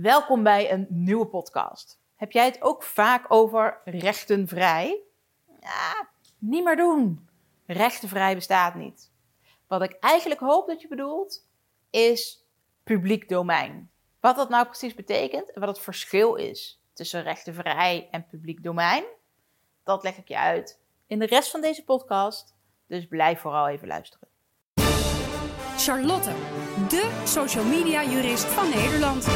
Welkom bij een nieuwe podcast. Heb jij het ook vaak over rechtenvrij? Ja, niet meer doen. Rechtenvrij bestaat niet. Wat ik eigenlijk hoop dat je bedoelt, is publiek domein. Wat dat nou precies betekent en wat het verschil is tussen rechtenvrij en publiek domein, dat leg ik je uit in de rest van deze podcast. Dus blijf vooral even luisteren. Charlotte, de social media jurist van Nederland.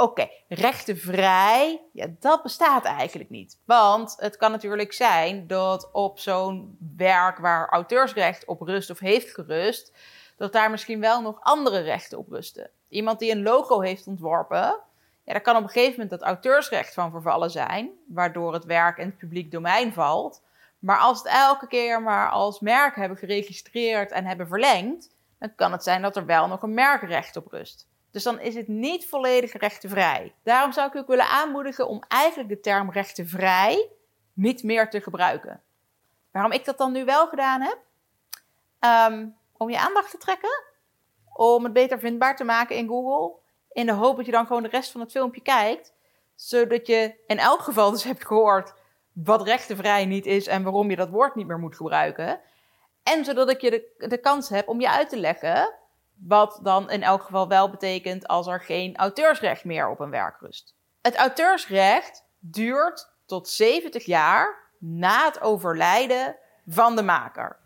Oké, rechtenvrij, ja, dat bestaat eigenlijk niet. Want het kan natuurlijk zijn dat op zo'n werk waar auteursrecht op rust of heeft gerust, dat daar misschien wel nog andere rechten op rusten. Iemand die een logo heeft ontworpen, ja, daar kan op een gegeven moment dat auteursrecht van vervallen zijn, waardoor het werk in het publiek domein valt. Maar als het elke keer maar als merk hebben geregistreerd en hebben verlengd, dan kan het zijn dat er wel nog een merkrecht op rust. Dus dan is het niet volledig rechtenvrij. Daarom zou ik u ook willen aanmoedigen om eigenlijk de term rechtenvrij niet meer te gebruiken. Waarom ik dat dan nu wel gedaan heb? Ehm, om je aandacht te trekken, om het beter vindbaar te maken in Google, in de hoop dat je dan gewoon de rest van het filmpje kijkt, zodat je in elk geval dus hebt gehoord wat rechtenvrij niet is en waarom je dat woord niet meer moet gebruiken. En zodat ik je de, de kans heb om je uit te leggen wat dan in elk geval wel betekent als er geen auteursrecht meer op een werk rust. Het auteursrecht duurt tot 70 jaar na het overlijden van de maker.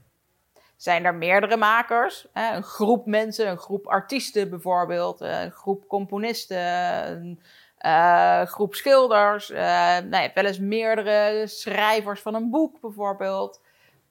Zijn er meerdere makers, een groep mensen, een groep artiesten bijvoorbeeld, een groep componisten, een uh, groep schilders, uh, nou, wel eens meerdere schrijvers van een boek bijvoorbeeld.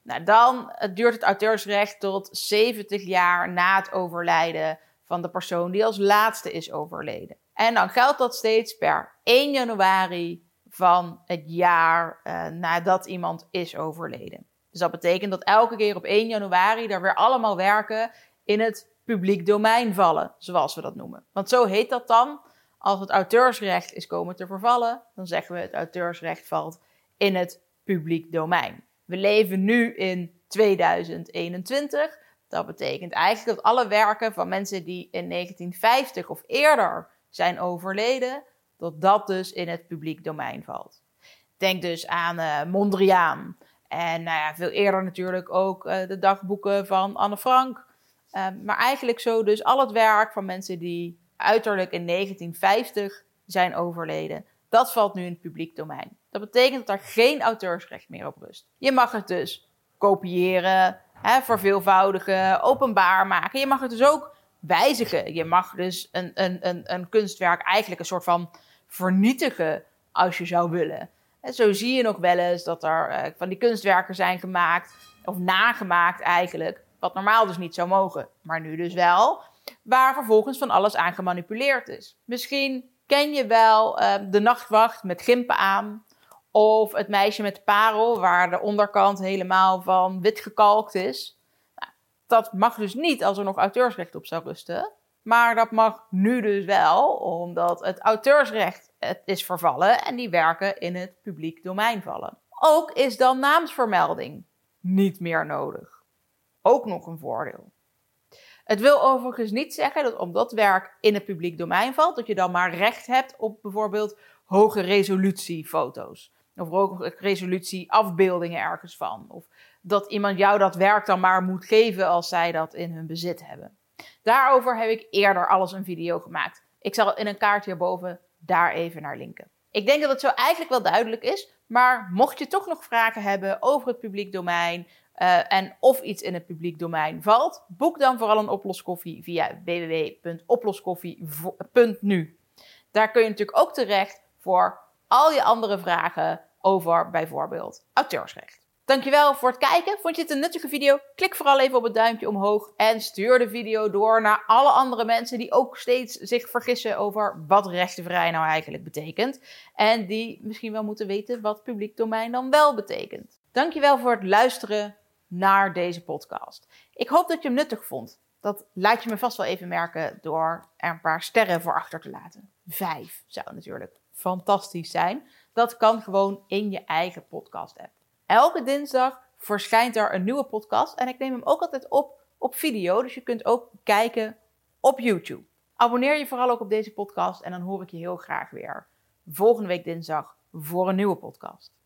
Nou, dan duurt het auteursrecht tot 70 jaar na het overlijden van de persoon die als laatste is overleden. En dan geldt dat steeds per 1 januari van het jaar uh, nadat iemand is overleden. Dus dat betekent dat elke keer op 1 januari er weer allemaal werken in het publiek domein vallen, zoals we dat noemen. Want zo heet dat dan. Als het auteursrecht is komen te vervallen, dan zeggen we het auteursrecht valt in het publiek domein. We leven nu in 2021. Dat betekent eigenlijk dat alle werken van mensen die in 1950 of eerder zijn overleden, dat dat dus in het publiek domein valt. Denk dus aan uh, Mondriaan. En nou ja, veel eerder natuurlijk ook uh, de dagboeken van Anne Frank. Uh, maar eigenlijk zo dus al het werk van mensen die uiterlijk in 1950 zijn overleden. Dat valt nu in het publiek domein. Dat betekent dat er geen auteursrecht meer op rust. Je mag het dus kopiëren, hè, verveelvoudigen, openbaar maken. Je mag het dus ook wijzigen. Je mag dus een, een, een, een kunstwerk eigenlijk een soort van vernietigen als je zou willen. En zo zie je nog wel eens dat er uh, van die kunstwerken zijn gemaakt, of nagemaakt eigenlijk, wat normaal dus niet zou mogen, maar nu dus wel, waar vervolgens van alles aan gemanipuleerd is. Misschien ken je wel uh, de nachtwacht met gimpen aan, of het meisje met parel, waar de onderkant helemaal van wit gekalkt is. Nou, dat mag dus niet als er nog auteursrecht op zou rusten. Maar dat mag nu dus wel, omdat het auteursrecht is vervallen en die werken in het publiek domein vallen. Ook is dan naamsvermelding niet meer nodig. Ook nog een voordeel. Het wil overigens niet zeggen dat omdat werk in het publiek domein valt, dat je dan maar recht hebt op bijvoorbeeld hoge resolutie foto's. Of resolutie afbeeldingen ergens van. Of dat iemand jou dat werk dan maar moet geven als zij dat in hun bezit hebben. Daarover heb ik eerder alles een video gemaakt. Ik zal in een kaart hierboven daar even naar linken. Ik denk dat het zo eigenlijk wel duidelijk is, maar mocht je toch nog vragen hebben over het publiek domein uh, en of iets in het publiek domein valt, boek dan vooral een oploskoffie via www.oploskoffie.nu. Daar kun je natuurlijk ook terecht voor al je andere vragen over bijvoorbeeld auteursrecht. Dankjewel voor het kijken. Vond je het een nuttige video? Klik vooral even op het duimpje omhoog en stuur de video door naar alle andere mensen die ook steeds zich vergissen over wat rechtenvrij nou eigenlijk betekent. En die misschien wel moeten weten wat publiek domein dan wel betekent. Dankjewel voor het luisteren naar deze podcast. Ik hoop dat je hem nuttig vond. Dat laat je me vast wel even merken door er een paar sterren voor achter te laten. Vijf zou natuurlijk fantastisch zijn. Dat kan gewoon in je eigen podcast-app. Elke dinsdag verschijnt er een nieuwe podcast en ik neem hem ook altijd op op video. Dus je kunt ook kijken op YouTube. Abonneer je vooral ook op deze podcast en dan hoor ik je heel graag weer volgende week dinsdag voor een nieuwe podcast.